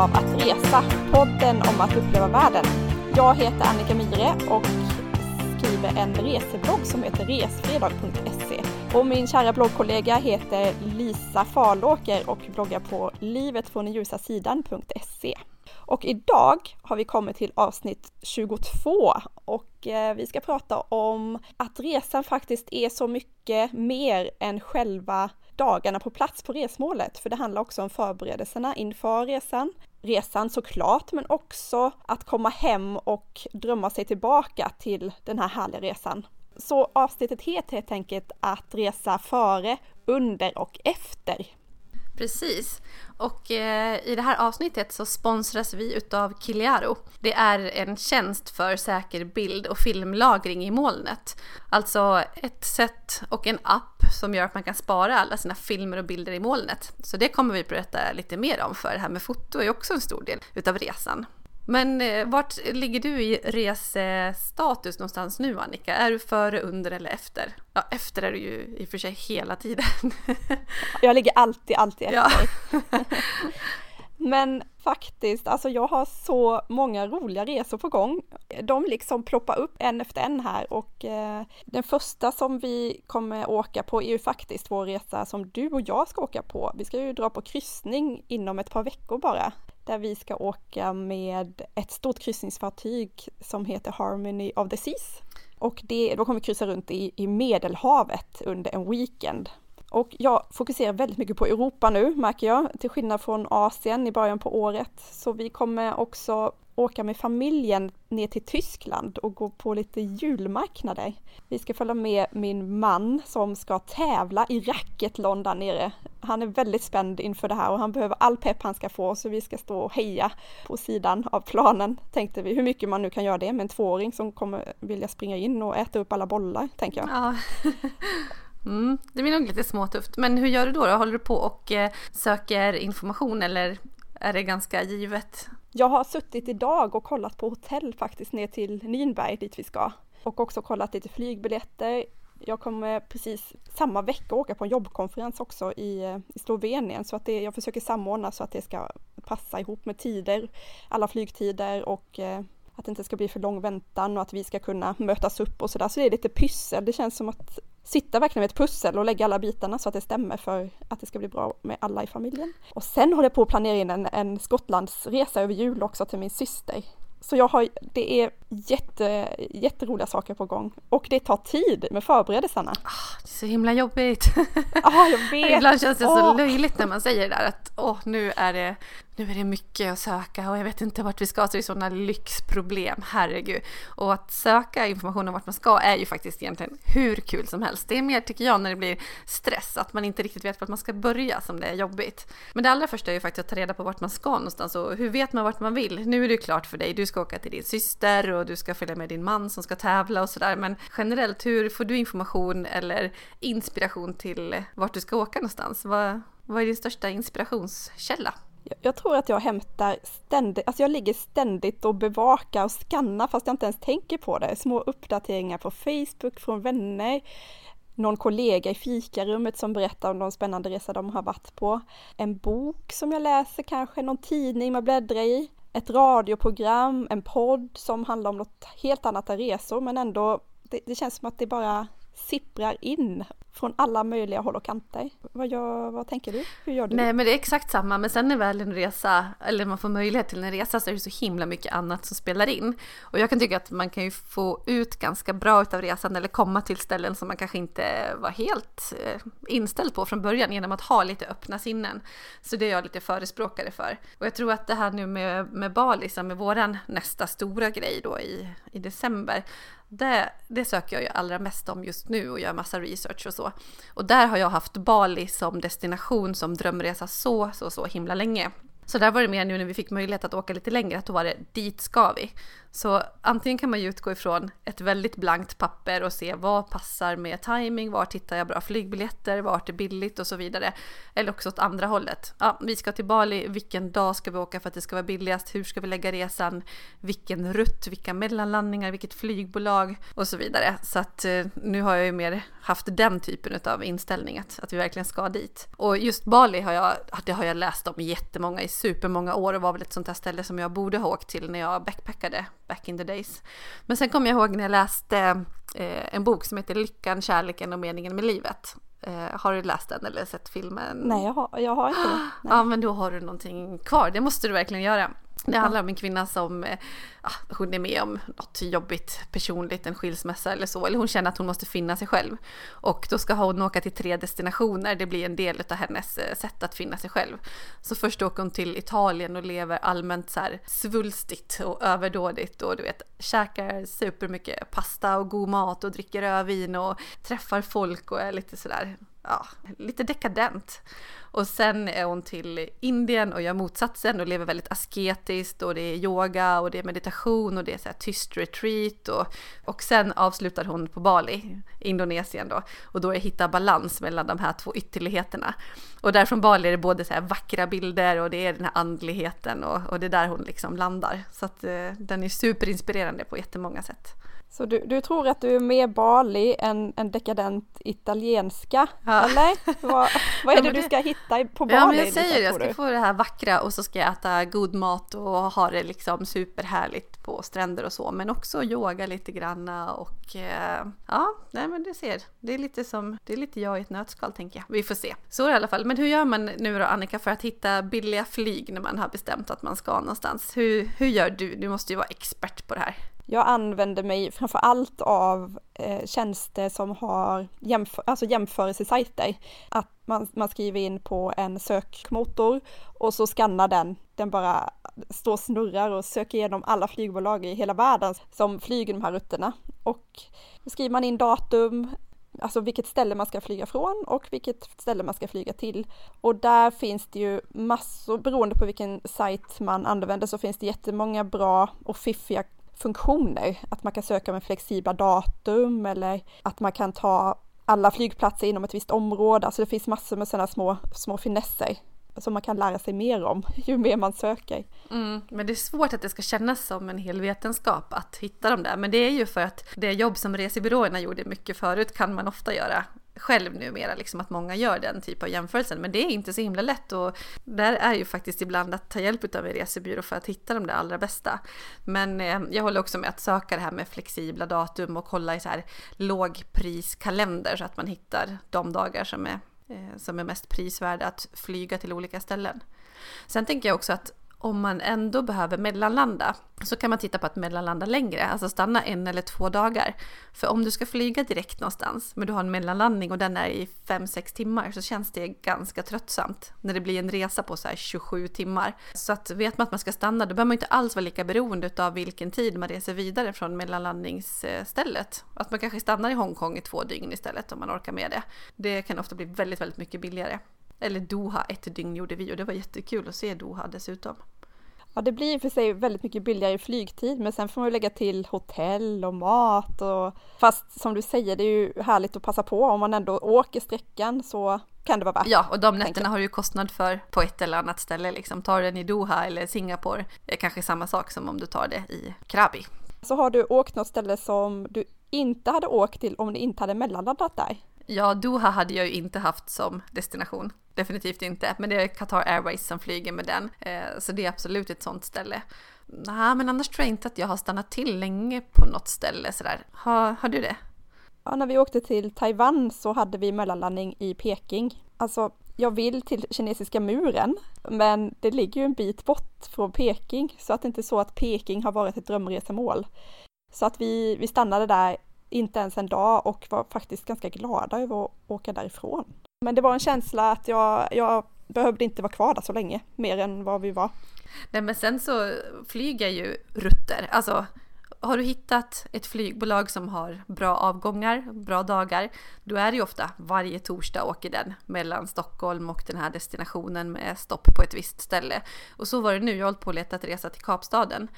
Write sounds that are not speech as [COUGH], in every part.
av Att resa, podden om att uppleva världen. Jag heter Annika Myhre och skriver en reseblogg som heter resfredag.se. Och min kära bloggkollega heter Lisa Falåker och bloggar på livetfråndenljusasidan.se. Och idag har vi kommit till avsnitt 22 och eh, vi ska prata om att resan faktiskt är så mycket mer än själva dagarna på plats på resmålet, för det handlar också om förberedelserna inför resan, resan såklart, men också att komma hem och drömma sig tillbaka till den här härliga resan. Så avsnittet heter helt enkelt att resa före, under och efter. Precis. Och eh, i det här avsnittet så sponsras vi utav Kiliaro. Det är en tjänst för säker bild och filmlagring i molnet. Alltså ett sätt och en app som gör att man kan spara alla sina filmer och bilder i molnet. Så det kommer vi berätta lite mer om för det här med foto är också en stor del utav resan. Men eh, vart ligger du i resestatus någonstans nu Annika? Är du före, under eller efter? Ja, efter är du ju i och för sig hela tiden. [LAUGHS] Jag ligger alltid, alltid efter. Ja. [LAUGHS] Men faktiskt, alltså jag har så många roliga resor på gång. De liksom ploppar upp en efter en här och eh, den första som vi kommer åka på är ju faktiskt vår resa som du och jag ska åka på. Vi ska ju dra på kryssning inom ett par veckor bara där vi ska åka med ett stort kryssningsfartyg som heter Harmony of the Seas. Och det, då kommer vi kryssa runt i, i Medelhavet under en weekend. Och jag fokuserar väldigt mycket på Europa nu märker jag, till skillnad från Asien i början på året. Så vi kommer också åka med familjen ner till Tyskland och gå på lite julmarknader. Vi ska följa med min man som ska tävla i racketlon där nere. Han är väldigt spänd inför det här och han behöver all pepp han ska få så vi ska stå och heja på sidan av planen tänkte vi. Hur mycket man nu kan göra det med en tvååring som kommer vilja springa in och äta upp alla bollar tänker jag. Ja. [LAUGHS] Mm, det blir nog lite småtufft. Men hur gör du då? då? Håller du på och eh, söker information eller är det ganska givet? Jag har suttit idag och kollat på hotell faktiskt ner till Nürnberg dit vi ska. Och också kollat lite flygbiljetter. Jag kommer precis samma vecka åka på en jobbkonferens också i, eh, i Slovenien så att det, jag försöker samordna så att det ska passa ihop med tider, alla flygtider och eh, att det inte ska bli för lång väntan och att vi ska kunna mötas upp och sådär. Så det är lite pyssel. Det känns som att sitta verkligen med ett pussel och lägga alla bitarna så att det stämmer för att det ska bli bra med alla i familjen. Och sen håller jag på att planera in en, en Skottlandsresa över jul också till min syster. Så jag har, det är jätte, jätteroliga saker på gång och det tar tid med förberedelserna. Oh, det är så himla jobbigt. Ja, jag [LAUGHS] vet. Ibland känns det oh. så löjligt när man säger det där att åh, oh, nu är det nu är det mycket att söka och jag vet inte vart vi ska, så det är sådana lyxproblem, herregud. Och att söka information om vart man ska är ju faktiskt egentligen hur kul som helst. Det är mer, tycker jag, när det blir stress, att man inte riktigt vet vart man ska börja som det är jobbigt. Men det allra första är ju faktiskt att ta reda på vart man ska någonstans och hur vet man vart man vill? Nu är det ju klart för dig, du ska åka till din syster och du ska följa med din man som ska tävla och sådär. Men generellt, hur får du information eller inspiration till vart du ska åka någonstans? Vad, vad är din största inspirationskälla? Jag tror att jag hämtar ständigt, alltså jag ligger ständigt och bevakar och skannar fast jag inte ens tänker på det. Små uppdateringar på Facebook från vänner, någon kollega i fikarummet som berättar om de spännande resa de har varit på. En bok som jag läser kanske, någon tidning man bläddrar i. Ett radioprogram, en podd som handlar om något helt annat än resor men ändå, det, det känns som att det bara sipprar in från alla möjliga håll och kanter. Vad, gör, vad tänker du? Hur gör du? Nej men det är exakt samma men sen när väl en resa, eller man får möjlighet till en resa så är det så himla mycket annat som spelar in. Och jag kan tycka att man kan ju få ut ganska bra av resan eller komma till ställen som man kanske inte var helt eh, inställd på från början genom att ha lite öppna sinnen. Så det är jag lite förespråkare för. Och jag tror att det här nu med, med Bali som är våran nästa stora grej då i, i december det, det söker jag ju allra mest om just nu och gör massa research och så. Och där har jag haft Bali som destination som drömresa så, så, så himla länge. Så där var det mer nu när vi fick möjlighet att åka lite längre, att då var det dit ska vi. Så antingen kan man ju utgå ifrån ett väldigt blankt papper och se vad passar med timing, var hittar jag bra flygbiljetter, vart är billigt och så vidare. Eller också åt andra hållet. Ja, vi ska till Bali, vilken dag ska vi åka för att det ska vara billigast, hur ska vi lägga resan, vilken rutt, vilka mellanlandningar, vilket flygbolag och så vidare. Så att eh, nu har jag ju mer haft den typen av inställning att, att vi verkligen ska dit. Och just Bali har jag, det har jag läst om jättemånga i supermånga år och var väl ett sånt här ställe som jag borde ha åkt till när jag backpackade back in the days. Men sen kommer jag ihåg när jag läste eh, en bok som heter Lyckan, kärleken och meningen med livet. Eh, har du läst den eller sett filmen? Nej, jag har, jag har inte det. [GASPS] Ja, men då har du någonting kvar. Det måste du verkligen göra. Det handlar om en kvinna som ja, eh, hon är med om något jobbigt personligt, en skilsmässa eller så, eller hon känner att hon måste finna sig själv. Och då ska hon åka till tre destinationer, det blir en del av hennes eh, sätt att finna sig själv. Så först åker hon till Italien och lever allmänt så här svulstigt och överdådigt och du vet käkar supermycket pasta och god mat och dricker rödvin och träffar folk och är lite sådär, ja, lite dekadent. Och sen är hon till Indien och gör motsatsen och lever väldigt asketiskt och det är yoga och det är meditation och det är så här tyst retreat och, och sen avslutar hon på Bali, Indonesien då, och då är hitta balans mellan de här två ytterligheterna. Och där från Bali är det både så här vackra bilder och det är den här andligheten och, och det är där hon liksom landar. Så att eh, den är superinspirerande på jättemånga sätt. Så du, du tror att du är mer Bali än en dekadent italienska, ja. eller? Vad, vad är det, du ska hitta på Bali? Ja, men jag säger det, jag ska få det här vackra och så ska jag äta god mat och ha det liksom superhärligt på stränder och så, men också yoga lite granna och eh, ja, nej men du ser, det är lite som, det är lite jag i ett nötskal tänker jag. Vi får se. Så i alla fall. Men hur gör man nu då Annika för att hitta billiga flyg när man har bestämt att man ska någonstans? Hur, hur gör du? Du måste ju vara expert på det här. Jag använder mig framför allt av eh, tjänster som har jämför, alltså jämförelsesajter. Att man, man skriver in på en sökmotor och så skannar den. Den bara står och snurrar och söker igenom alla flygbolag i hela världen som flyger de här rutterna. Och skriver man in datum, alltså vilket ställe man ska flyga från och vilket ställe man ska flyga till. Och där finns det ju massor, beroende på vilken sajt man använder så finns det jättemånga bra och fiffiga funktioner, att man kan söka med flexibla datum eller att man kan ta alla flygplatser inom ett visst område, alltså det finns massor med sådana små, små finesser som man kan lära sig mer om [LAUGHS] ju mer man söker. Mm, men det är svårt att det ska kännas som en hel vetenskap att hitta dem där. Men det är ju för att det jobb som resebyråerna gjorde mycket förut kan man ofta göra själv numera, liksom att många gör den typ av jämförelsen. Men det är inte så himla lätt och där är ju faktiskt ibland att ta hjälp av en resebyrå för att hitta de där allra bästa. Men eh, jag håller också med att söka det här med flexibla datum och kolla i så här lågpriskalender så att man hittar de dagar som är, eh, som är mest prisvärda att flyga till olika ställen. Sen tänker jag också att om man ändå behöver mellanlanda så kan man titta på att mellanlanda längre, alltså stanna en eller två dagar. För om du ska flyga direkt någonstans, men du har en mellanlandning och den är i 5-6 timmar, så känns det ganska tröttsamt när det blir en resa på så här 27 timmar. Så att vet man att man ska stanna, då behöver man inte alls vara lika beroende av vilken tid man reser vidare från mellanlandningsstället. Att man kanske stannar i Hongkong i två dygn istället om man orkar med det. Det kan ofta bli väldigt, väldigt mycket billigare. Eller Doha, ett dygn gjorde vi och det var jättekul att se Doha dessutom. Ja, det blir för sig väldigt mycket billigare i flygtid, men sen får man lägga till hotell och mat och fast som du säger, det är ju härligt att passa på om man ändå åker sträckan så kan det vara värt. Ja, och de nätterna har du ju kostnad för på ett eller annat ställe liksom. Tar du den i Doha eller Singapore, är kanske samma sak som om du tar det i Krabi. Så har du åkt något ställe som du inte hade åkt till om du inte hade mellanlandat där? Ja, Doha hade jag ju inte haft som destination. Definitivt inte, men det är Qatar Airways som flyger med den. Eh, så det är absolut ett sånt ställe. Nej, men annars tror jag inte att jag har stannat till länge på något ställe sådär. Har, har du det? Ja, när vi åkte till Taiwan så hade vi mellanlandning i Peking. Alltså, jag vill till kinesiska muren, men det ligger ju en bit bort från Peking, så att det inte är så att Peking har varit ett drömresemål. Så att vi, vi stannade där inte ens en dag och var faktiskt ganska glada över att åka därifrån. Men det var en känsla att jag, jag behövde inte vara kvar där så länge, mer än vad vi var. Nej men sen så flyger ju rutter, alltså har du hittat ett flygbolag som har bra avgångar, bra dagar, då är det ju ofta varje torsdag åker den mellan Stockholm och den här destinationen med stopp på ett visst ställe. Och så var det nu, jag har hållit på att leta resa till Kapstaden.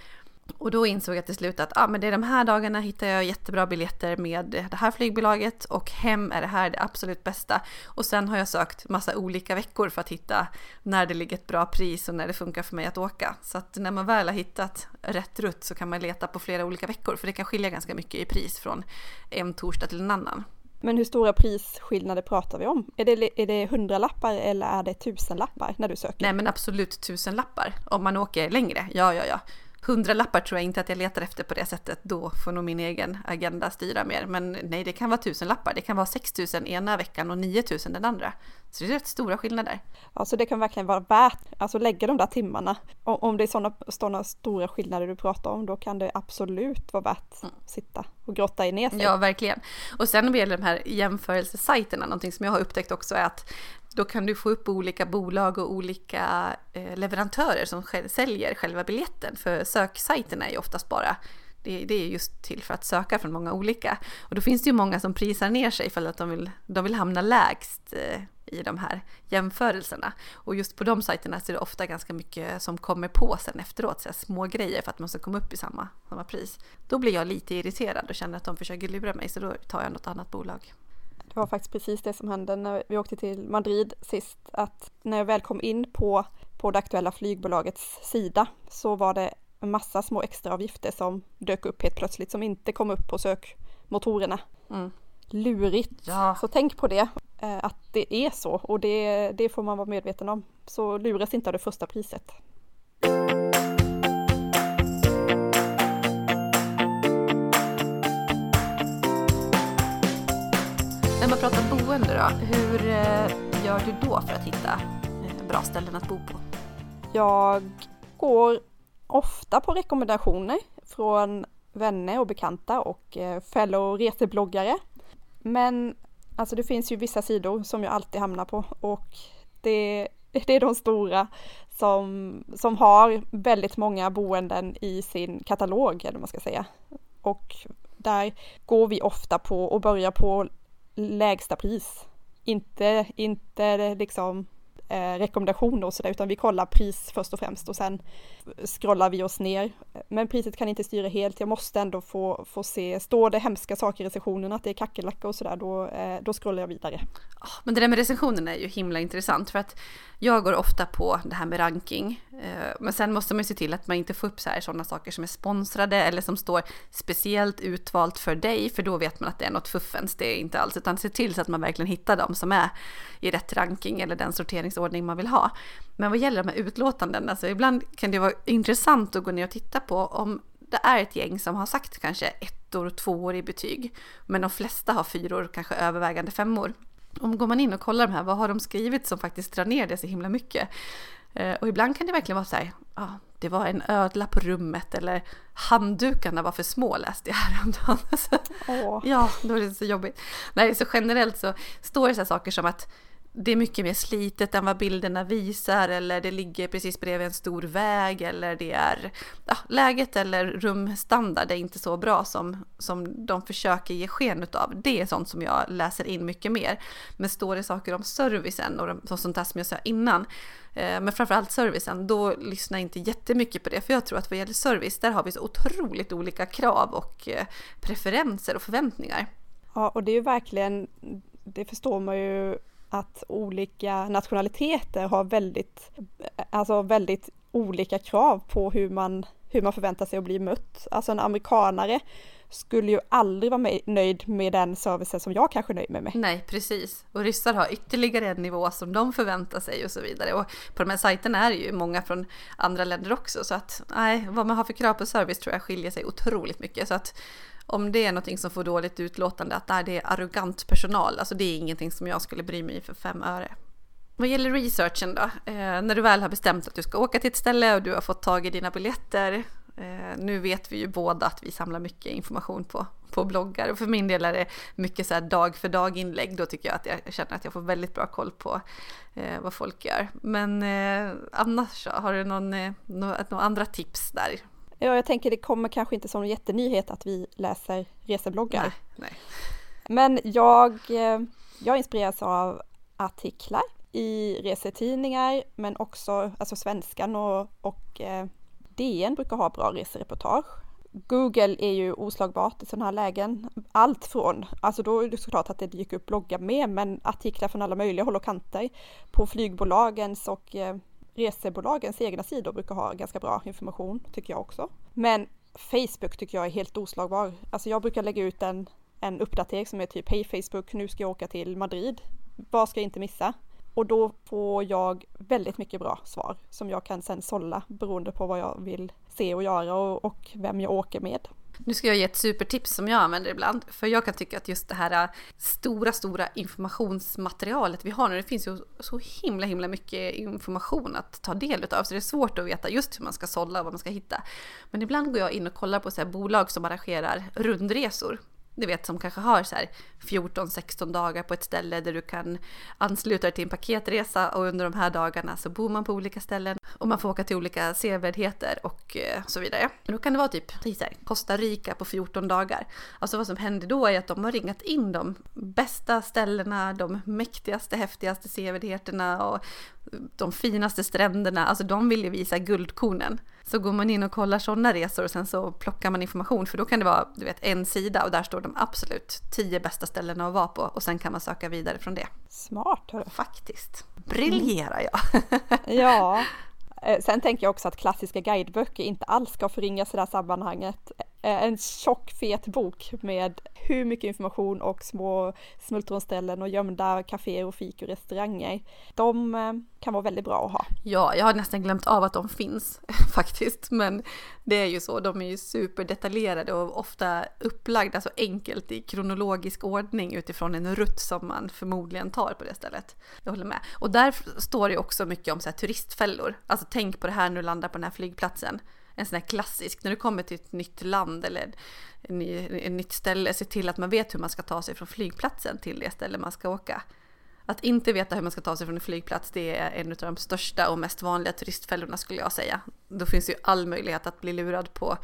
Och då insåg jag till slut att ah, men det är de här dagarna hittar jag jättebra biljetter med det här flygbolaget och hem är det här det absolut bästa. Och sen har jag sökt massa olika veckor för att hitta när det ligger ett bra pris och när det funkar för mig att åka. Så att när man väl har hittat rätt rutt så kan man leta på flera olika veckor för det kan skilja ganska mycket i pris från en torsdag till en annan. Men hur stora prisskillnader pratar vi om? Är det, är det hundralappar eller är det tusenlappar när du söker? Nej men absolut tusenlappar om man åker längre. Ja, ja, ja hundralappar tror jag inte att jag letar efter på det sättet. Då får nog min egen agenda styra mer. Men nej, det kan vara tusenlappar. Det kan vara 6000 ena veckan och 9000 den andra. Så det är rätt stora skillnader. Ja, så det kan verkligen vara värt, alltså lägga de där timmarna. Om det är sådana, sådana stora skillnader du pratar om, då kan det absolut vara värt att mm. sitta och grotta i ner sig. Ja, verkligen. Och sen när det gäller de här jämförelsesajterna, någonting som jag har upptäckt också är att då kan du få upp olika bolag och olika eh, leverantörer som säljer själva biljetten. För söksajterna är ju oftast bara det, det, är just till för att söka från många olika. Och då finns det ju många som prisar ner sig för att de vill, de vill hamna lägst eh, i de här jämförelserna. Och just på de sajterna så är det ofta ganska mycket som kommer på sen efteråt, så små grejer för att man ska komma upp i samma, samma pris. Då blir jag lite irriterad och känner att de försöker lura mig så då tar jag något annat bolag. Det var faktiskt precis det som hände när vi åkte till Madrid sist, att när jag väl kom in på, på det aktuella flygbolagets sida så var det en massa små extraavgifter som dök upp helt plötsligt som inte kom upp på sökmotorerna. Mm. Lurigt! Ja. Så tänk på det, eh, att det är så och det, det får man vara medveten om. Så luras inte av det första priset. Pratar boende då, hur eh, gör du då för att hitta eh, bra ställen att bo på? Jag går ofta på rekommendationer från vänner och bekanta och eh, fellow resebloggare. Men alltså det finns ju vissa sidor som jag alltid hamnar på och det, [LAUGHS] det är de stora som, som har väldigt många boenden i sin katalog eller vad man ska säga. Och där går vi ofta på och börjar på lägsta pris. Inte, inte liksom eh, rekommendationer och sådär, utan vi kollar pris först och främst och sen scrollar vi oss ner. Men priset kan inte styra helt, jag måste ändå få, få se, står det hemska saker i recensionerna, att det är kackerlacka och sådär, då, eh, då scrollar jag vidare. Ah, men det där med recensionerna är ju himla intressant för att jag går ofta på det här med ranking, eh, men sen måste man ju se till att man inte får upp så här sådana saker som är sponsrade eller som står speciellt utvalt för dig, för då vet man att det är något fuffens, det är inte alls, utan se till så att man verkligen hittar dem som är i rätt ranking eller den sorteringsordning man vill ha. Men vad gäller de här utlåtanden, alltså ibland kan det vara intressant att gå ner och titta på om det är ett gäng som har sagt kanske ettor och tvåor i betyg, men de flesta har fyror, kanske övervägande femmor om går man in och kollar de här, vad har de skrivit som faktiskt drar ner det så himla mycket? Eh, och ibland kan det verkligen vara så här, ja, det var en ödla på rummet eller handdukarna var för små läste jag häromdagen. [LAUGHS] Oh. Ja, då är det så jobbigt. Nej, så generellt så står det så här saker som att det är mycket mer slitet än vad bilderna visar eller det ligger precis bredvid en stor väg eller det är ja, läget eller rumstandard är inte så bra som, som de försöker ge sken av. Det är sånt som jag läser in mycket mer. Men står det saker om servicen och sånt där som jag sa innan, eh, men framförallt servicen, då lyssnar jag inte jättemycket på det. För jag tror att vad gäller service, där har vi så otroligt olika krav och eh, preferenser och förväntningar. Ja, och det är ju verkligen, det förstår man ju att olika nationaliteter har väldigt, alltså väldigt olika krav på hur man, hur man förväntar sig att bli mött. Alltså en amerikanare skulle ju aldrig vara nöjd med den servicen som jag kanske är nöjd med. Nej, precis. Och ryssar har ytterligare en nivå som de förväntar sig och så vidare. Och på de här sajterna är det ju många från andra länder också, så att nej, vad man har för krav på service tror jag skiljer sig otroligt mycket. Så att om det är någonting som får dåligt utlåtande, att det är arrogant personal, alltså det är ingenting som jag skulle bry mig för fem öre. Vad gäller researchen då, eh, när du väl har bestämt att du ska åka till ett ställe och du har fått tag i dina biljetter, eh, nu vet vi ju båda att vi samlar mycket information på, på bloggar och för min del är det mycket så dag för dag inlägg. Då tycker jag att jag känner att jag får väldigt bra koll på eh, vad folk gör. Men eh, annars har du någon, eh, några andra tips där? Ja, jag tänker det kommer kanske inte som en jättenyhet att vi läser resebloggar. Nej, nej. Men jag, eh, jag inspireras av artiklar i resetidningar, men också alltså Svenskan och, och eh, DN brukar ha bra resereportage. Google är ju oslagbart i sådana här lägen. Allt från, alltså då är det såklart att det dyker upp bloggar med, men artiklar från alla möjliga håll och kanter på flygbolagens och eh, resebolagens egna sidor brukar ha ganska bra information, tycker jag också. Men Facebook tycker jag är helt oslagbar. Alltså jag brukar lägga ut en, en uppdatering som är typ Hej Facebook, nu ska jag åka till Madrid. Vad ska jag inte missa? Och då får jag väldigt mycket bra svar som jag kan sen sålla beroende på vad jag vill se och göra och, och vem jag åker med. Nu ska jag ge ett supertips som jag använder ibland. För jag kan tycka att just det här äh, stora, stora informationsmaterialet vi har nu, det finns ju så himla, himla mycket information att ta del av. Så det är svårt att veta just hur man ska sålla och vad man ska hitta. Men ibland går jag in och kollar på så bolag som arrangerar rundresor du vet som kanske har så här 14-16 dagar på ett ställe där du kan ansluta dig till en paketresa och under de här dagarna så bor man på olika ställen och man får åka till olika sevärdheter och eh, så vidare. Då kan det vara typ här, Costa Rica på 14 dagar. Alltså vad som händer då är att de har ringat in de bästa ställena, de mäktigaste, häftigaste sevärdheterna och de finaste stränderna. Alltså de vill ju visa guldkornen. Så går man in och kollar sådana resor och sen så plockar man information för då kan det vara du vet, en sida och där står de absolut tio bästa ställena att vara på och sen kan man söka vidare från det. Smart! Hörru. Faktiskt. Briljerar jag! [LAUGHS] ja, eh, sen tänker jag också att klassiska guideböcker inte alls ska förringas i det här sammanhanget. Eh, en tjock fet bok med hur mycket information och små smultronställen och gömda kaféer och fik och restauranger. De eh, kan vara väldigt bra att ha. Ja, jag har nästan glömt av att de finns [LAUGHS] faktiskt, men det är ju så. De är ju superdetaljerade och ofta upplagda så enkelt i kronologisk ordning utifrån en rutt som man förmodligen tar på det stället. Jag håller med. Och där står det också mycket om så här turistfällor. Alltså tänk på det här när du landar på den här flygplatsen en sån här klassisk, när du kommer till ett nytt land eller ett nytt ställe, se till att man vet hur man ska ta sig från flygplatsen till det ställe man ska åka. Att inte veta hur man ska ta sig från en flygplats, det är en av de största och mest vanliga turistfällorna skulle jag säga. Då finns ju all möjlighet att bli lurad på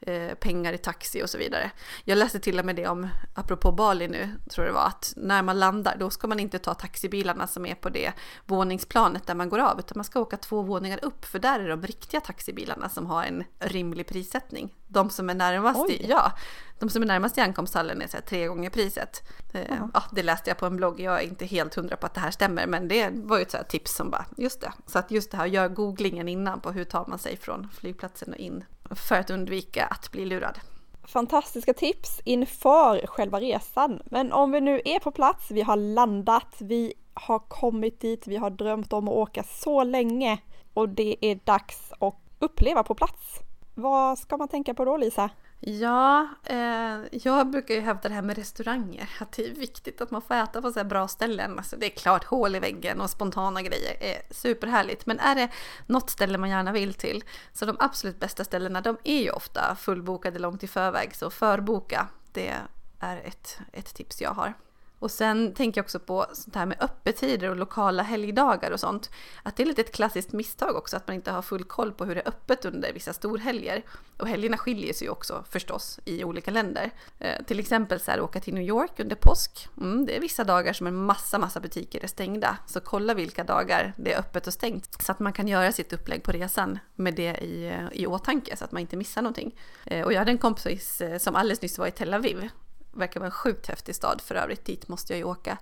Eh, pengar i taxi och så vidare. Jag läste till och med det om, apropå Bali nu, tror jag det var, att när man landar då ska man inte ta taxibilarna som är på det våningsplanet där man går av, utan man ska åka två våningar upp, för där är de riktiga taxibilarna som har en rimlig prissättning. De som är närmast, i, ja, de som är närmast i ankomsthallen är så här, tre gånger priset. Eh, ja, det läste jag på en blogg, jag är inte helt hundra på att det här stämmer, men det var ju ett så tips som bara, just det. Så att just det här, gör googlingen innan på hur tar man sig från flygplatsen och in för att undvika att bli lurad. Fantastiska tips inför själva resan. Men om vi nu är på plats, vi har landat, vi har kommit dit, vi har drömt om att åka så länge och det är dags att uppleva på plats. Vad ska man tänka på då Lisa? Ja, eh, jag brukar ju hävda det här med restauranger. Att det är viktigt att man får äta på så här bra ställen. Alltså det är klart, hål i väggen och spontana grejer är superhärligt. Men är det något ställe man gärna vill till, så de absolut bästa ställena de är ju ofta fullbokade långt i förväg. Så förboka, det är ett, ett tips jag har. Och sen tänker jag också på sånt här med öppettider och lokala helgdagar och sånt. Att det är lite ett klassiskt misstag också att man inte har full koll på hur det är öppet under vissa storhelger. Och helgerna skiljer sig ju också förstås i olika länder. Eh, till exempel så här åka till New York under påsk. Mm, det är vissa dagar som en massa, massa butiker är stängda. Så kolla vilka dagar det är öppet och stängt. Så att man kan göra sitt upplägg på resan med det i, i åtanke så att man inte missar någonting. Eh, och jag hade en kompis eh, som alldeles nyss var i Tel Aviv verkar vara en sjukt häftig stad för övrigt, dit måste jag ju åka.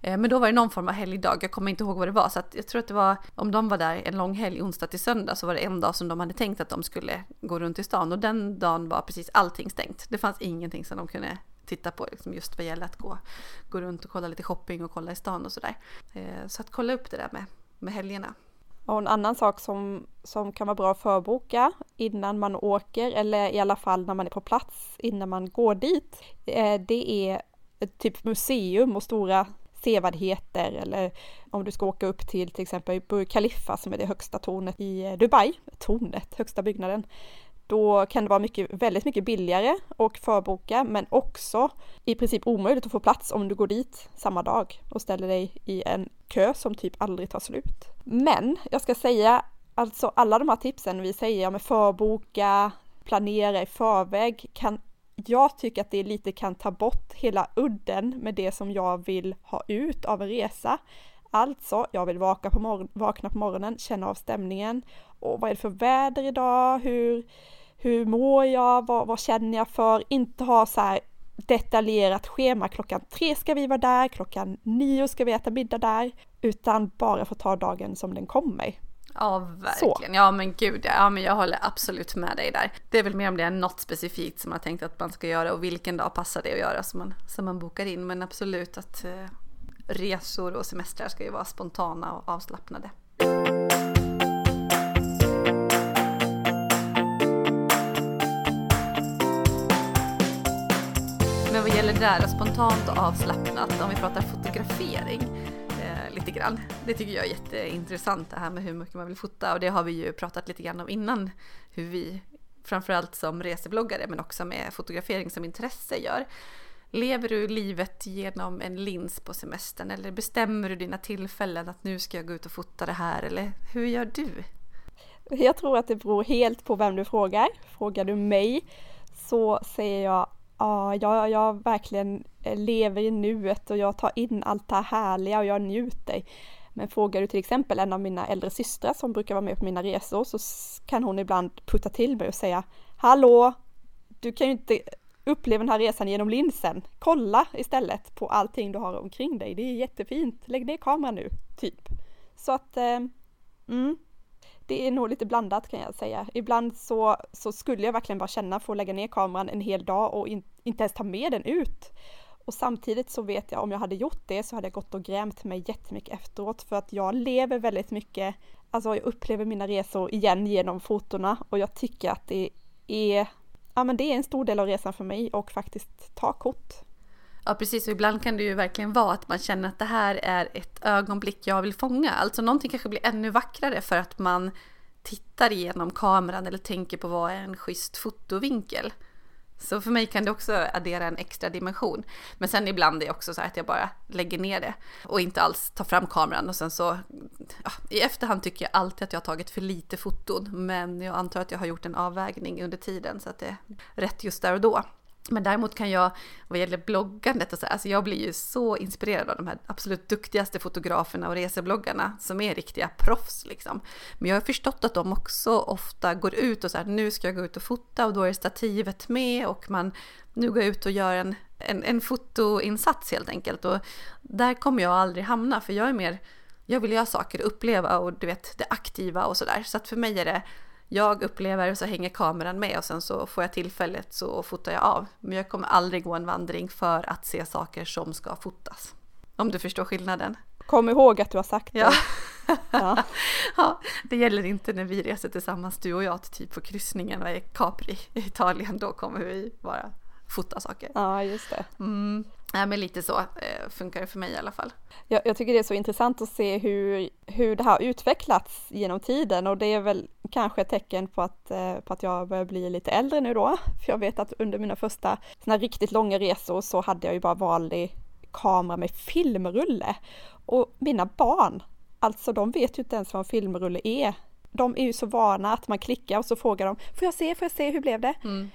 Eh, men då var det någon form av helgdag, jag kommer inte ihåg vad det var, så att jag tror att det var, om de var där en lång helg, onsdag till söndag, så var det en dag som de hade tänkt att de skulle gå runt i stan och den dagen var precis allting stängt. Det fanns ingenting som de kunde titta på liksom just vad gäller att gå, gå runt och kolla lite shopping och kolla i stan och sådär. Eh, så att kolla upp det där med, med helgerna. Och en annan sak som, som kan vara bra att förboka innan man åker eller i alla fall när man är på plats innan man går dit. Eh, det är typ museum och stora sevärdheter eller om du ska åka upp till till exempel Burj Khalifa som är det högsta tornet i eh, Dubai, tornet, högsta byggnaden. Då kan det vara mycket, väldigt mycket billigare och förboka men också i princip omöjligt att få plats om du går dit samma dag och ställer dig i en kö som typ aldrig tar slut. Men jag ska säga alltså alla de här tipsen vi säger om att förboka, planera i förväg kan jag tycker att det lite kan ta bort hela udden med det som jag vill ha ut av en resa. Alltså, jag vill vakna på vakna på morgonen, känna av stämningen. Och vad är det för väder idag? Hur, hur mår jag? Vad, vad känner jag för? Inte ha så här detaljerat schema. Klockan tre ska vi vara där, klockan nio ska vi äta middag där. Utan bara få ta dagen som den kommer. Ja, verkligen. Så. Ja, men gud, ja, men jag håller absolut med dig där. Det är väl mer om det är något specifikt som man tänkt att man ska göra och vilken dag passar det att göra som man, som man bokar in. Men absolut att eh, resor och semestrar ska ju vara spontana och avslappnade. Sådär spontant och avslappnat, om vi pratar fotografering eh, lite grann. Det tycker jag är jätteintressant det här med hur mycket man vill fota och det har vi ju pratat lite grann om innan hur vi framförallt som resebloggare men också med fotografering som intresse gör. Lever du livet genom en lins på semestern eller bestämmer du dina tillfällen att nu ska jag gå ut och fota det här eller hur gör du? Jag tror att det beror helt på vem du frågar. Frågar du mig så säger jag ja, jag, jag verkligen eh, lever i nuet och jag tar in allt det här härliga och jag njuter. Men frågar du till exempel en av mina äldre systrar som brukar vara med på mina resor så kan hon ibland putta till mig och säga Hallå! Du kan ju inte uppleva den här resan genom linsen. Kolla istället på allting du har omkring dig. Det är jättefint. Lägg ner kameran nu, typ. Så att, eh, mm, det är nog lite blandat kan jag säga. Ibland så, så skulle jag verkligen bara känna för att lägga ner kameran en hel dag och in, inte ens ta med den ut. Och samtidigt så vet jag om jag hade gjort det så hade jag gått och grämt mig jättemycket efteråt för att jag lever väldigt mycket, alltså jag upplever mina resor igen genom fotona och jag tycker att det är ja men det är en stor del av resan för mig och faktiskt ta kort. Ja precis, och ibland kan det ju verkligen vara att man känner att det här är ett ögonblick jag vill fånga. Alltså någonting kanske blir ännu vackrare för att man tittar igenom kameran eller tänker på vad är en schysst fotovinkel. Så för mig kan det också addera en extra dimension. Men sen ibland är det också så att jag bara lägger ner det och inte alls tar fram kameran och sen så ja, i efterhand tycker jag alltid att jag har tagit för lite foton. Men jag antar att jag har gjort en avvägning under tiden så att det är rätt just där och då. Men däremot kan jag, vad gäller bloggandet och så, alltså jag blir ju så inspirerad av de här absolut duktigaste fotograferna och resebloggarna som är riktiga proffs liksom. Men jag har förstått att de också ofta går ut och så här, nu ska jag gå ut och fota och då är stativet med och man, nu går jag ut och gör en, en, en fotoinsats helt enkelt. Och där kommer jag aldrig hamna för jag är mer, jag vill göra saker, uppleva och du vet det aktiva och sådär. Så att för mig är det jag upplever så hänger kameran med och sen så får jag tillfället så fotar jag av. Men jag kommer aldrig gå en vandring för att se saker som ska fotas. Om du förstår skillnaden. Kom ihåg att du har sagt det. Ja. [LAUGHS] ja. ja. det gäller inte när vi reser tillsammans du och jag till typ på kryssningen är Capri i Italien. Då kommer vi bara fota saker. Ja, just det. Mm. Ja, men lite så eh, funkar det för mig i alla fall. Jag, jag, tycker det är så intressant att se hur, hur det har utvecklats genom tiden och det är väl kanske ett tecken på att, eh, på att jag börjar bli lite äldre nu då. För jag vet att under mina första såna riktigt långa resor så hade jag ju bara vanlig kamera med filmrulle. Och mina barn, alltså de vet ju inte ens vad en filmrulle är. De är ju så vana att man klickar och så frågar de, får jag se, får jag se, hur blev det? Mm.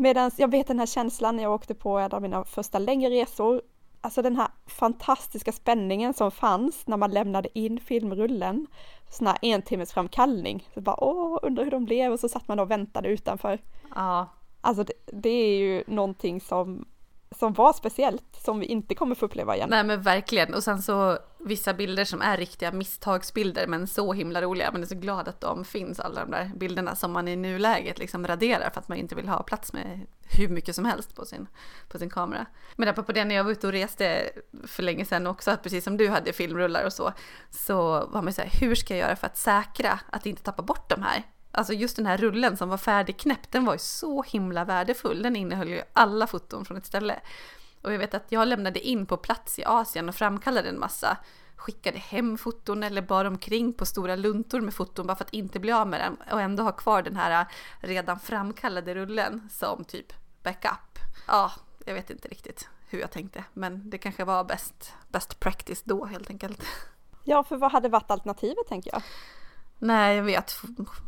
Medan jag vet den här känslan när jag åkte på en av mina första längre resor, alltså den här fantastiska spänningen som fanns när man lämnade in filmrullen, sån här en timmes framkallning. Så bara åh, undrar hur de blev och så satt man och väntade utanför. Ja. Alltså det, det är ju någonting som som var speciellt, som vi inte kommer få uppleva igen. Nej men verkligen, och sen så vissa bilder som är riktiga misstagsbilder men så himla roliga. Man är så glad att de finns, alla de där bilderna som man i nuläget liksom raderar för att man inte vill ha plats med hur mycket som helst på sin, på sin kamera. Men apropå det när jag var ute och reste för länge sedan också, precis som du hade filmrullar och så, så var man så här, hur ska jag göra för att säkra att inte tappa bort de här? Alltså just den här rullen som var färdigknäppt, den var ju så himla värdefull. Den innehöll ju alla foton från ett ställe. Och jag vet att jag lämnade in på plats i Asien och framkallade en massa. Skickade hem foton eller bar omkring på stora luntor med foton bara för att inte bli av med den och ändå ha kvar den här redan framkallade rullen som typ backup. Ja, jag vet inte riktigt hur jag tänkte, men det kanske var bäst, best practice då helt enkelt. Ja, för vad hade varit alternativet tänker jag? Nej, jag vet.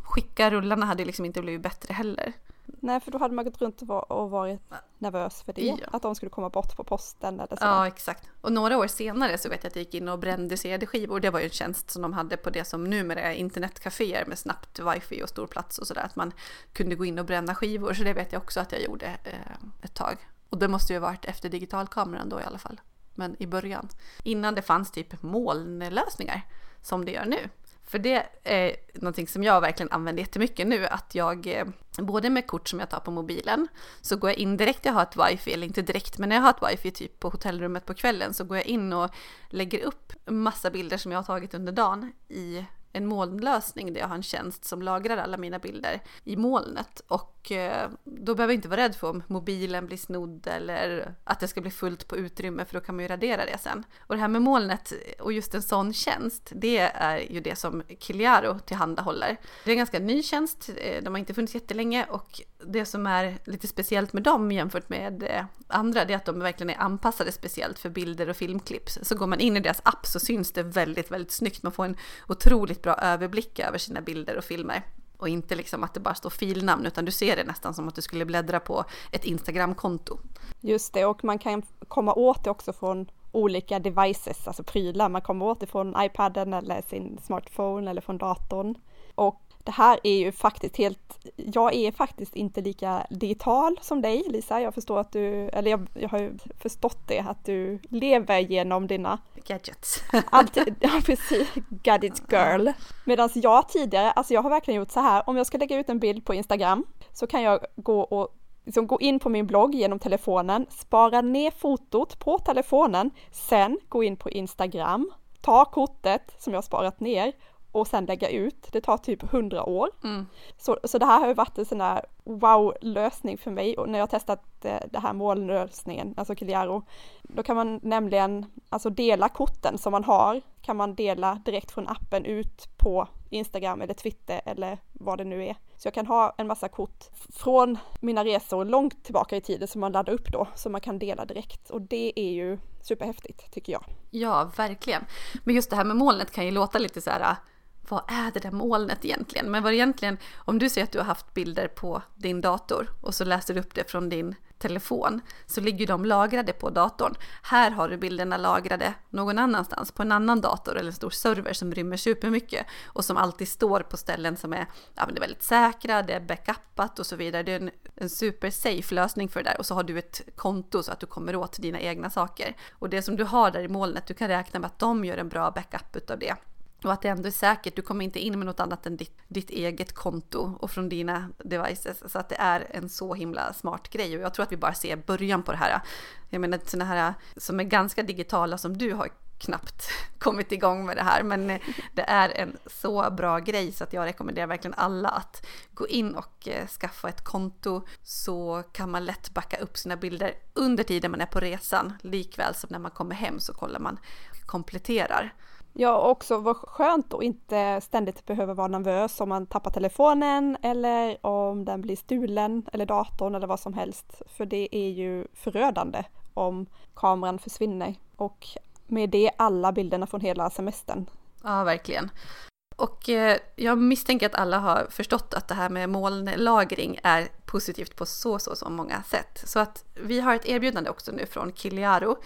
Skicka rullarna hade liksom inte blivit bättre heller. Nej, för då hade man gått runt och varit nervös för det, ja. att de skulle komma bort på posten eller så. Ja, exakt. Och några år senare så vet jag att jag gick in och brände CD-skivor. Det var ju en tjänst som de hade på det som numera är internetcaféer med snabbt wifi och stor plats och sådär. Att man kunde gå in och bränna skivor, så det vet jag också att jag gjorde eh, ett tag. Och det måste ju ha varit efter digitalkameran då i alla fall. Men i början. Innan det fanns typ molnlösningar som det gör nu. För det är någonting som jag verkligen använder jättemycket nu, att jag eh, både med kort som jag tar på mobilen så går jag in direkt, jag har ett wifi, eller inte direkt, men när jag har ett wifi typ på hotellrummet på kvällen så går jag in och lägger upp massa bilder som jag har tagit under dagen i en molnlösning där jag har en tjänst som lagrar alla mina bilder i molnet. Och eh, då behöver jag inte vara rädd för om mobilen blir snodd eller att det ska bli fullt på utrymme för då kan man ju radera det sen. Och det här med molnet och just en sån tjänst, det är ju det som Kiliaro tillhandahåller. Det är en ganska ny tjänst, eh, de har inte funnits jättelänge och det som är lite speciellt med dem jämfört med eh, andra, det är att de verkligen är anpassade speciellt för bilder och filmklipp. Så går man in i deras app så syns det väldigt, väldigt snyggt. Man får en otroligt bra överblick över sina bilder och filmer. Och inte liksom att det bara står filnamn, utan du ser det nästan som att du skulle bläddra på ett Instagramkonto. Just det, och man kan komma åt det också från olika devices, alltså prylar. Man kommer åt det från iPaden eller sin smartphone eller från datorn. Och det här är ju faktiskt helt, jag är faktiskt inte lika digital som dig Lisa. Jag förstår att du, eller jag, jag har ju förstått det, att du lever genom dina gadgets. [LAUGHS] Alltid, ja precis, gadget girl. Medan jag tidigare, alltså jag har verkligen gjort så här, om jag ska lägga ut en bild på Instagram så kan jag gå och liksom gå in på min blogg genom telefonen, spara ner fotot på telefonen, sen gå in på Instagram, ta kortet som jag sparat ner och sen lägga ut. Det tar typ hundra år. Mm. Så, så det här har ju varit en sån där wow-lösning för mig och när jag testat eh, det här molnlösningen, alltså Kiliaro, då kan man nämligen alltså dela korten som man har, kan man dela direkt från appen ut på Instagram eller Twitter eller vad det nu är. Så jag kan ha en massa kort från mina resor långt tillbaka i tiden som man laddar upp då, som man kan dela direkt och det är ju superhäftigt tycker jag. Ja, verkligen. Men just det här med molnet kan ju låta lite så här vad är det där molnet egentligen? Men vad egentligen, om du säger att du har haft bilder på din dator och så läser du upp det från din telefon så ligger de lagrade på datorn. Här har du bilderna lagrade någon annanstans på en annan dator eller en stor server som rymmer supermycket och som alltid står på ställen som är, ja, det är väldigt säkra, det är backupat och så vidare. Det är en, en supersafe lösning för det där och så har du ett konto så att du kommer åt dina egna saker. Och det som du har där i molnet, du kan räkna med att de gör en bra backup utav det. Och att det ändå är säkert, du kommer inte in med något annat än ditt, ditt, eget konto och från dina devices. Så att det är en så himla smart grej och jag tror att vi bara ser början på det här. Jag menar sådana här som är ganska digitala som du har knappt [LAUGHS] kommit igång med det här. Men det är en så bra grej så att jag rekommenderar verkligen alla att gå in och eh, skaffa ett konto så kan man lätt backa upp sina bilder under tiden man är på resan. Likväl som när man kommer hem så kollar man kompletterar. Ja, också vad skönt att inte ständigt behöva vara nervös om man tappar telefonen eller om den blir stulen eller datorn eller vad som helst. För det är ju förödande om kameran försvinner och med det alla bilderna från hela semestern. Ja, verkligen. Och eh, jag misstänker att alla har förstått att det här med molnlagring är positivt på så, så, så många sätt. Så att vi har ett erbjudande också nu från Kiliaro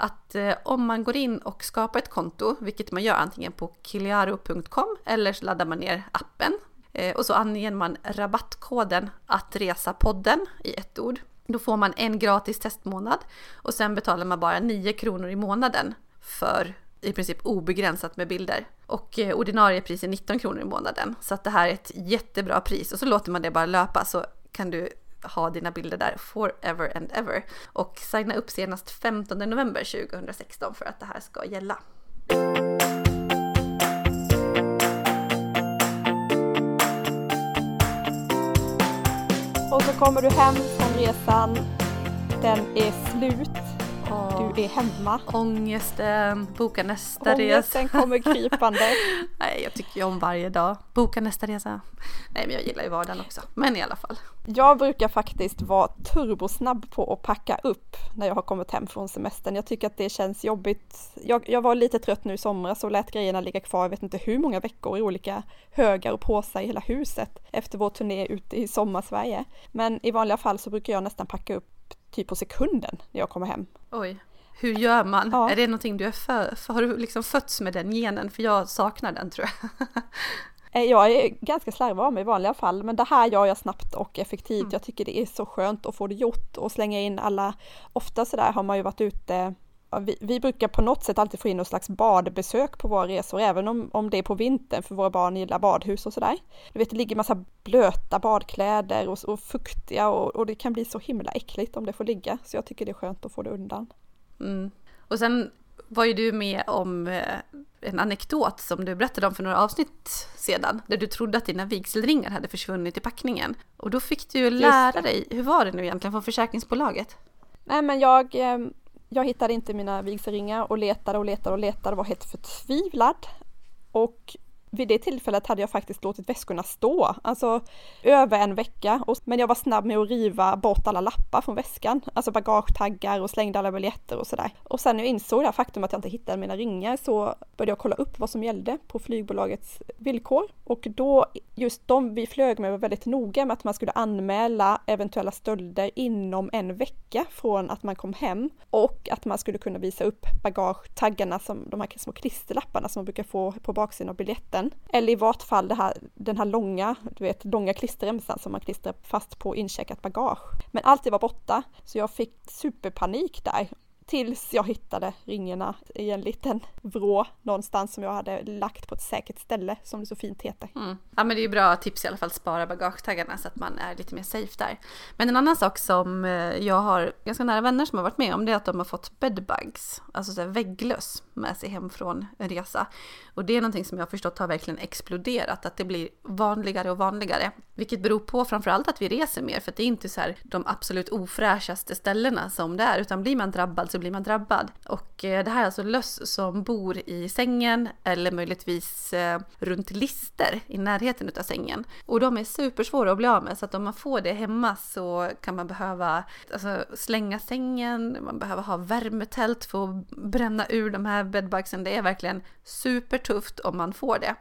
att eh, om man går in och skapar ett konto, vilket man gör antingen på kiliaro.com eller så laddar man ner appen eh, och så anger man rabattkoden att resa podden i ett ord. Då får man en gratis testmånad och sen betalar man bara 9 kronor i månaden för i princip obegränsat med bilder. Och eh, ordinarie pris är 19 kronor i månaden. Så att det här är ett jättebra pris och så låter man det bara löpa så kan du ha dina bilder där forever and ever. Och signa upp senast 15 november 2016 för att det här ska gälla. Och så kommer du hem från resan, den är slut Oh. Du är hemma. Ångesten, boka nästa resa. Ångesten kommer krypande. [LAUGHS] Nej, jag tycker ju om varje dag. Boka nästa resa. Nej, men jag gillar ju vardagen också. Men i alla fall. Jag brukar faktiskt vara turbosnabb på att packa upp när jag har kommit hem från semestern. Jag tycker att det känns jobbigt. Jag, jag var lite trött nu i somras och lät grejerna ligga kvar, jag vet inte hur många veckor i olika högar och påsar i hela huset efter vår turné ute i sommarsverige. Men i vanliga fall så brukar jag nästan packa upp typ på sekunden när jag kommer hem. Oj. Hur gör man? Ja. Är det någonting du är för, för, har du liksom fötts med den genen? För jag saknar den tror jag. [LAUGHS] Eh, jag är ganska slarvig av mig i vanliga fall, men det här gör jag snabbt och effektivt. Mm. Jag tycker det är så skönt att få det gjort och slänga in alla, ofta sådär har man ju varit ute vi, vi, brukar på något sätt alltid få in något slags badbesök på våra resor, även om, om det är på vintern, för våra barn gillar badhus och sådär. Du vet, det ligger massa blöta badkläder och, och fuktiga och, och, det kan bli så himla äckligt om det får ligga, så jag tycker det är skönt att få det undan. Mm. Och sen var ju du med om eh, en anekdot som du berättade om för några avsnitt sedan, där du trodde att dina vigselringar hade försvunnit i packningen. Och då fick du lära dig, hur var det nu egentligen från försäkringsbolaget? Nej men jag, ehm, jag hittade inte mina vigselringar och letade och letade och letade och var helt förtvivlad. Och vid det tillfället hade jag faktiskt låtit väskorna stå, alltså över en vecka. Men jag var snabb med att riva bort alla lappar från väskan, alltså bagagetaggar och slängde alla biljetter och sådär. Och sen när jag insåg det här faktum att jag inte hittade mina ringar så började jag kolla upp vad som gällde på flygbolagets villkor. Och då, just de vi flög med var väldigt noga med att man skulle anmäla eventuella stölder inom en vecka från att man kom hem och att man skulle kunna visa upp bagagetaggarna som de här små klisterlapparna som man brukar få på baksidan av biljetten remsen. Eller i vart fall det här, den här långa, du vet, långa klisterremsan som man klistrar fast på incheckat bagage. Men allt det var borta, så jag fick superpanik där tills jag hittade ringarna i en liten vrå någonstans som jag hade lagt på ett säkert ställe som det så fint heter. Mm. Ja men det är ju bra tips i alla fall spara bagagetaggarna så att man är lite mer safe där. Men en annan sak som eh, jag har ganska nära vänner som har varit med om det är att de har fått bedbugs, alltså så vägglöss med sig hem från en resa. Och det är någonting som jag har förstått har verkligen exploderat, att det blir vanligare och vanligare. Vilket beror på framförallt att vi reser mer, för att det är inte så här de absolut ofräschaste ställena som det är, utan blir man drabbad så blir man drabbad. Och eh, det här är alltså löss som bor i sängen eller möjligtvis eh, runt lister i närheten av sängen. Och de är supersvåra att bli av med, så att om man får det hemma så kan man behöva alltså, slänga sängen, man behöver ha värmetält för att bränna ur de här bedbugsen. Det är verkligen supertufft om man får det.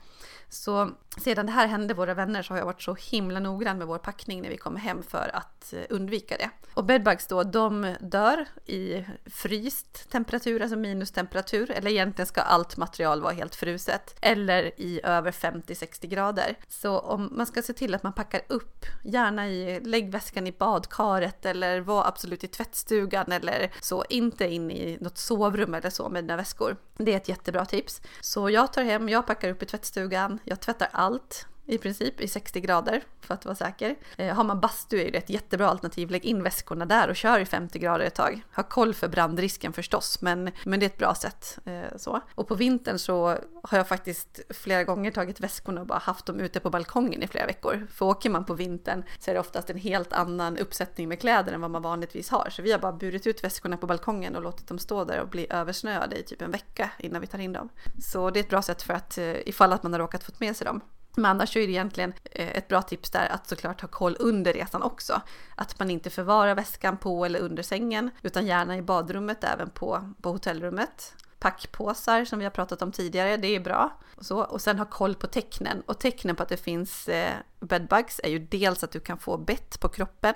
Så sedan det här hände våra vänner så har jag varit så himla noggrann med vår packning när vi kommer hem för att eh, undvika det. Och bedbugs då, de dör i fryst temperatur, alltså minustemperatur, eller egentligen ska allt material vara helt fruset, eller i över 50-60 grader. Så om man ska se till att man packar upp, gärna i, lägg väskan i badkaret eller var absolut i tvättstugan eller så, inte in i något sovrum eller så med dina väskor. Det är ett jättebra tips. Så jag tar hem, jag packar upp i tvättstugan, jag tvättar allt i princip i 60 grader för att vara säker. Eh, har man bastu är det ett jättebra alternativ. Lägg in väskorna där och kör i 50 grader ett tag. Ha koll för brandrisken förstås, men, men det är ett bra sätt. Eh, så. Och på vintern så har jag faktiskt flera gånger tagit väskorna och bara haft dem ute på balkongen i flera veckor. För åker man på vintern så är det oftast en helt annan uppsättning med kläder än vad man vanligtvis har. Så vi har bara burit ut väskorna på balkongen och låtit dem stå där och bli översnöade i typ en vecka innan vi tar in dem. Så det är ett bra sätt för att eh, ifall att man har råkat fått med sig dem. Men annars är det egentligen eh, ett bra tips där att såklart ha koll under resan också. Att man inte förvarar väskan på eller under sängen utan gärna i badrummet även på, på hotellrummet. Packpåsar som vi har pratat om tidigare, det är bra. Och, så. och sen ha koll på tecknen. Och tecknen på att det finns eh, bedbugs är ju dels att du kan få bett på kroppen.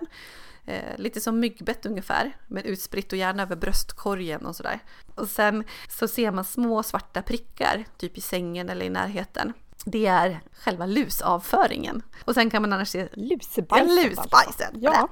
Eh, lite som myggbett ungefär, men utspritt och gärna över bröstkorgen och sådär. Och sen så ser man små svarta prickar, typ i sängen eller i närheten det är själva lusavföringen. Och sen kan man annars se lusbajsen. Ja, lusbajsen. Ja.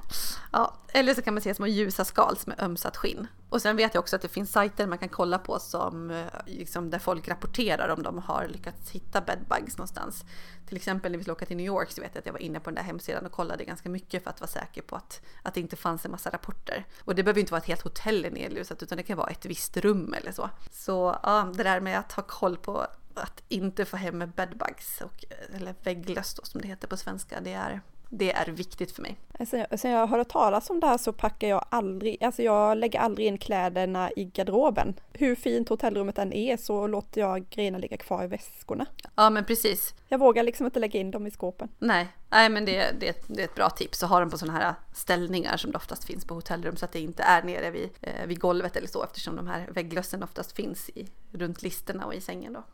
ja. Eller så kan man se små ljusa skal som är ömsat skinn. Och sen vet jag också att det finns sajter man kan kolla på som, eh, liksom, där folk rapporterar om de har lyckats hitta bedbugs någonstans. Till exempel när vi skulle åka till New York så vet jag att jag var inne på den där hemsidan och kollade ganska mycket för att vara säker på att, att det inte fanns en massa rapporter. Och det behöver inte vara ett helt hotell nedlusat utan det kan vara ett visst rum eller så. Så ja, det där med att ha koll på att inte få hem bedbugs, och, eller vägglöss som det heter på svenska, det är, Det är viktigt för mig. Sen alltså, jag hörde talas om det här så packar jag aldrig, alltså jag lägger aldrig in kläderna i garderoben. Hur fint hotellrummet än är så låter jag grejerna ligga kvar i väskorna. Ja men precis. Jag vågar liksom inte lägga in dem i skåpen. Nej, Nej men det, det, det är ett bra tips att ha dem på sådana här ställningar som det oftast finns på hotellrum så att det inte är nere vid, eh, vid golvet eller så eftersom de här vägglössen oftast finns i, runt listerna och i sängen då.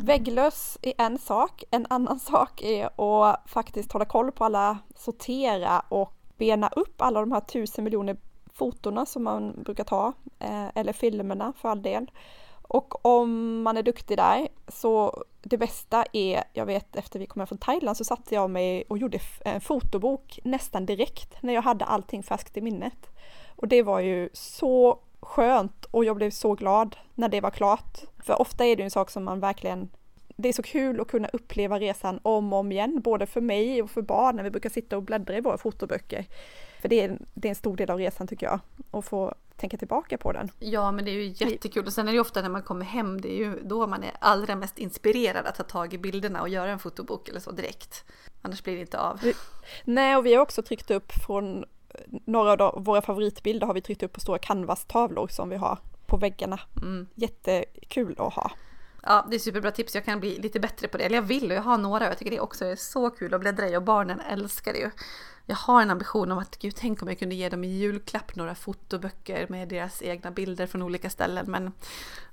Vägglöss är en sak, en annan [LAUGHS] sak är att faktiskt hålla koll på alla, sortera och bena upp alla de här tusen miljoner fotona som man brukar ta, eh, eller filmerna för all del. Och om man är duktig där så det bästa är, jag vet efter vi kom hem från Thailand så satte jag mig och gjorde en fotobok nästan direkt när jag hade allting färskt i minnet. Och det var ju så skönt och jag blev så glad när det var klart. För ofta är det en sak som man verkligen det är så kul att kunna uppleva resan om och om igen, både för mig och för barn när vi brukar sitta och bläddra i våra fotoböcker. För det är, det är en stor del av resan tycker jag, att få tänka tillbaka på den. Ja, men det är ju jättekul och sen är det ofta när man kommer hem, det är ju då man är allra mest inspirerad att ta tag i bilderna och göra en fotobok eller så direkt. Annars blir det inte av. Nej, och vi har också tryckt upp från några av våra favoritbilder har vi tryckt upp på stora canvas-tavlor som vi har på väggarna. Mm. Jättekul att ha. Ja, det är superbra tips. Jag kan bli lite bättre på det. Eller jag vill och jag har några och jag tycker det också är så kul att bläddra i och barnen älskar det ju. Jag har en ambition om att gud, tänk om jag kunde ge dem i julklapp några fotoböcker med deras egna bilder från olika ställen. Men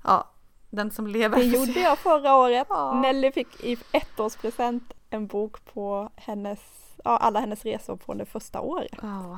ja, den som lever. Det gjorde jag förra året. Ja. Nelly fick i ettårspresent en bok på hennes, ja, alla hennes resor från det första året. Oh.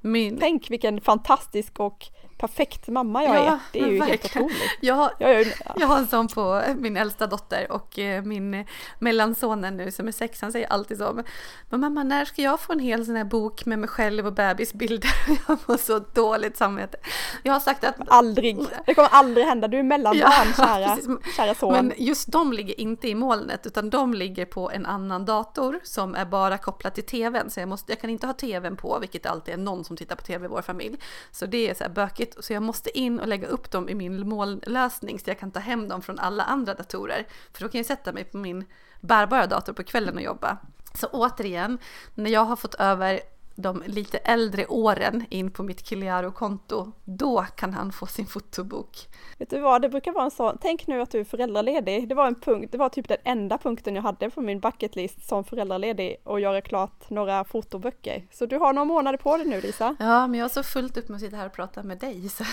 Min... Tänk vilken fantastisk och perfekt mamma jag ja, är. Det är ju verkligen. helt otroligt. Jag, jag, är, ja. [LAUGHS] jag har en sån på min äldsta dotter och eh, min mellansonen nu som är sex, han säger alltid så. Men mamma, när ska jag få en hel sån här bok med mig själv och bebisbilder? [LAUGHS] Jag får så dåligt samvete. Jag har sagt att... Aldrig! Det kommer aldrig hända, du är mellanbarn ja, [LAUGHS] kära, kära son. Men just de ligger inte i molnet utan de ligger på en annan dator som är bara kopplad till tvn. Så jag, måste, jag kan inte ha tvn på, vilket alltid är någon som tittar på tv i vår familj. Så det är så här bökigt så jag måste in och lägga upp dem i min molnlösning så jag kan ta hem dem från alla andra datorer. För då kan jag sätta mig på min bärbara dator på kvällen och jobba. Så återigen, när jag har fått över de lite äldre åren in på mitt Kiliaro-konto, då kan han få sin fotobok. Vet du vad, det brukar vara en sån, tänk nu att du är föräldraledig, det var en punkt, det var typ den enda punkten jag hade på min bucketlist som föräldraledig och göra klart några fotoböcker. Så du har några månader på dig nu Lisa. Ja, men jag har så fullt upp med att sitta här och prata med dig. Så.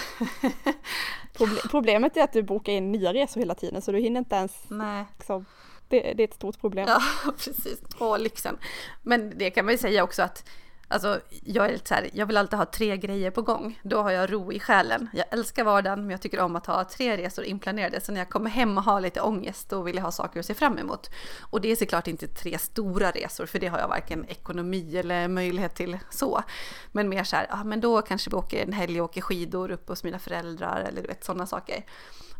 [LAUGHS] Problemet är att du bokar in nya resor hela tiden så du hinner inte ens Nej. Liksom, det, det, är ett stort problem. Ja, [LAUGHS] precis. Åh, lyxen. Men det kan man ju säga också att Alltså, jag är lite så här, jag vill alltid ha tre grejer på gång. Då har jag ro i själen. Jag älskar vardagen, men jag tycker om att ha tre resor inplanerade. Så när jag kommer hem och har lite ångest, då vill jag ha saker att se fram emot. Och det är såklart inte tre stora resor, för det har jag varken ekonomi eller möjlighet till så. Men mer så här, ja men då kanske vi åker en helg och åker skidor upp hos mina föräldrar eller du vet sådana saker.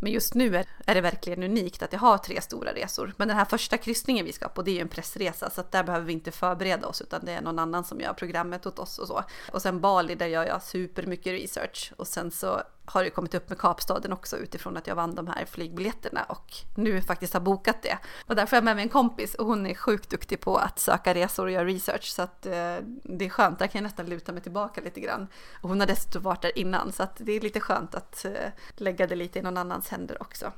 Men just nu är, är det verkligen unikt att jag har tre stora resor. Men den här första kryssningen vi ska på, det är ju en pressresa, så att där behöver vi inte förbereda oss, utan det är någon annan som gör programmet åt oss och så. Och sen Bali, där gör jag supermycket research. Och sen så har det kommit upp med Kapstaden också utifrån att jag vann de här flygbiljetterna och nu faktiskt har bokat det. Och därför har jag med mig en kompis och hon är sjukt duktig på att söka resor och göra research så att eh, det är skönt, där kan jag nästan luta mig tillbaka lite grann. Och hon har dessutom varit där innan så att det är lite skönt att eh, lägga det lite i någon annans händer också.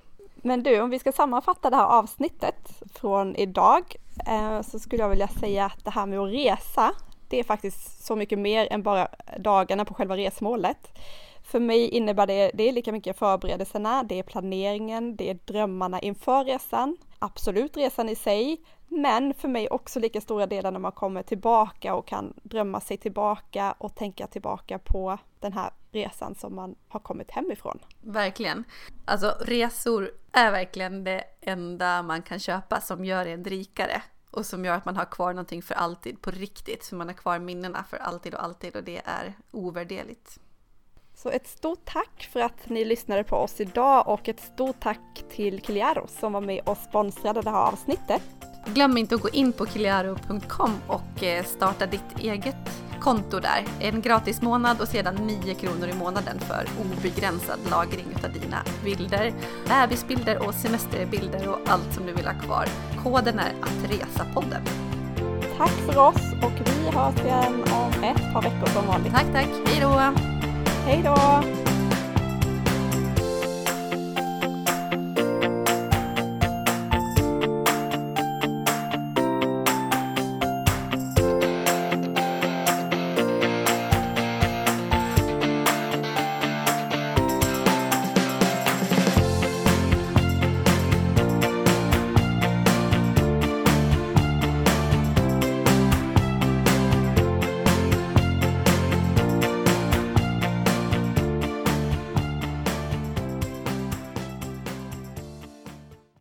Men du, om vi ska sammanfatta det här avsnittet från idag eh, så skulle jag vilja säga att det här med att resa, det är faktiskt så mycket mer än bara dagarna på själva resmålet. För mig innebär det, det är lika mycket förberedelserna, det är planeringen, det är drömmarna inför resan, absolut resan i sig, men för mig också lika stora delar när man kommer tillbaka och kan drömma sig tillbaka och tänka tillbaka på den här resan som man har kommit hemifrån. Verkligen. Alltså resor är verkligen det enda man kan köpa som gör en rikare och som gör att man har kvar någonting för alltid på riktigt. Så man har kvar minnena för alltid och alltid och det är ovärderligt. Så ett stort tack för att ni lyssnade på oss idag och ett stort tack till Kiliaro som var med och sponsrade det här avsnittet. Glöm inte att gå in på kiliaro.com och eh, starta ditt eget konto där. En gratis månad och sedan 9 kronor i månaden för obegränsad lagring av dina bilder, bebisbilder och semesterbilder och allt som du vill ha kvar. Koden är att resa podden. tack för oss och vi hörs igen om ett par veckor som vanligt. Tack, tack. Hej då! Hej då!